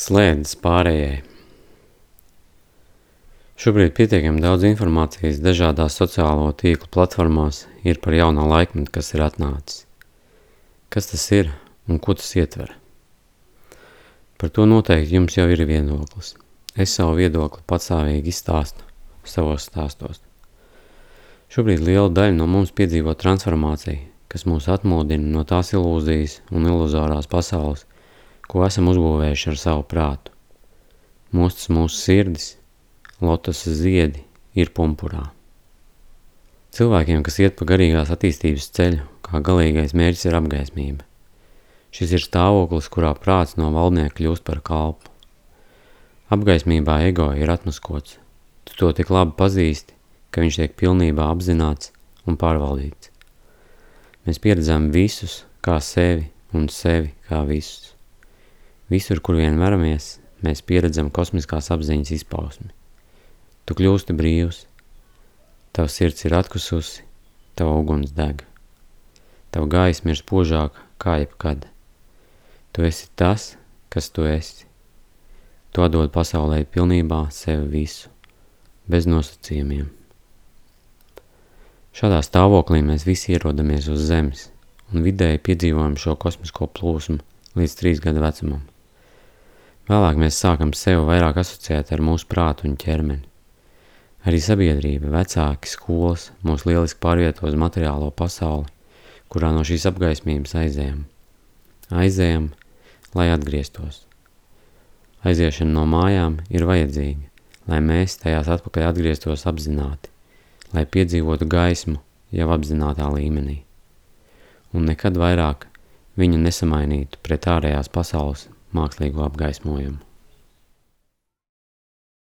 slēdzas pārējai. Šobrīd pietiekami daudz informācijas dažādās sociālo tīklu platformās ir par jaunā laikmetu, kas ir atnācis. Kas tas ir un ko tas ietver? Par to noteikti jums jau ir viedoklis. Es savu viedokli patsāvīgi izstāstu savos stāstos. Šobrīd liela daļa no mums piedzīvo transformāciju, kas mūs atmodina no tās ilūzijas un iluzorās pasaules, ko esam uzbūvējuši ar savu prātu. Mostas mūsu sirdis, lotas ziedi ir pumpurā. Cilvēkiem, kas iet pa garīgās attīstības ceļu, kā galīgais mērķis ir apgaismība. Šis ir stāvoklis, kurā prāts no valdnieka kļūst par kalpu. Apgaismībā ego ir atmaskots. Tu to tik labi pazīsti, ka viņš tiek pilnībā apzināts un pārvaldīts. Mēs pieredzam visus kā sevi un sevi kā visus. Visur, kur vien veramies, mēs pieredzam kosmiskās apziņas izpausmi. Tu kļūsti brīvs, tavs sirds ir atkususi, tava uguns deg. Tava gaisma ir spožāka kā jebkad. Tu esi tas, kas tu esi. Tu atdod pasaulē pilnībā sevi visu, bez nosacījumiem. Šādā stāvoklī mēs visi ierodamies uz zemes un vidēji piedzīvojam šo kosmisko plūsmu līdz trīs gadu vecumam. Vēlāk mēs sākam sevi vairāk asociēt ar mūsu prātu un ķermeni. Arī sabiedrība, vecāki, skolas mūs lieliski pārvieto uz materiālo pasauli, kurā no šīs apgaismības aizējam. Aizējam, lai atgrieztos. Aiziešana no mājām ir vajadzīga, lai mēs tajās atpakaļ atgrieztos apzināti, lai piedzīvotu gaismu jau apzinātā līmenī. Un nekad vairāk viņu nesamainītu pret ārējās pasaules mākslīgo apgaismojumu.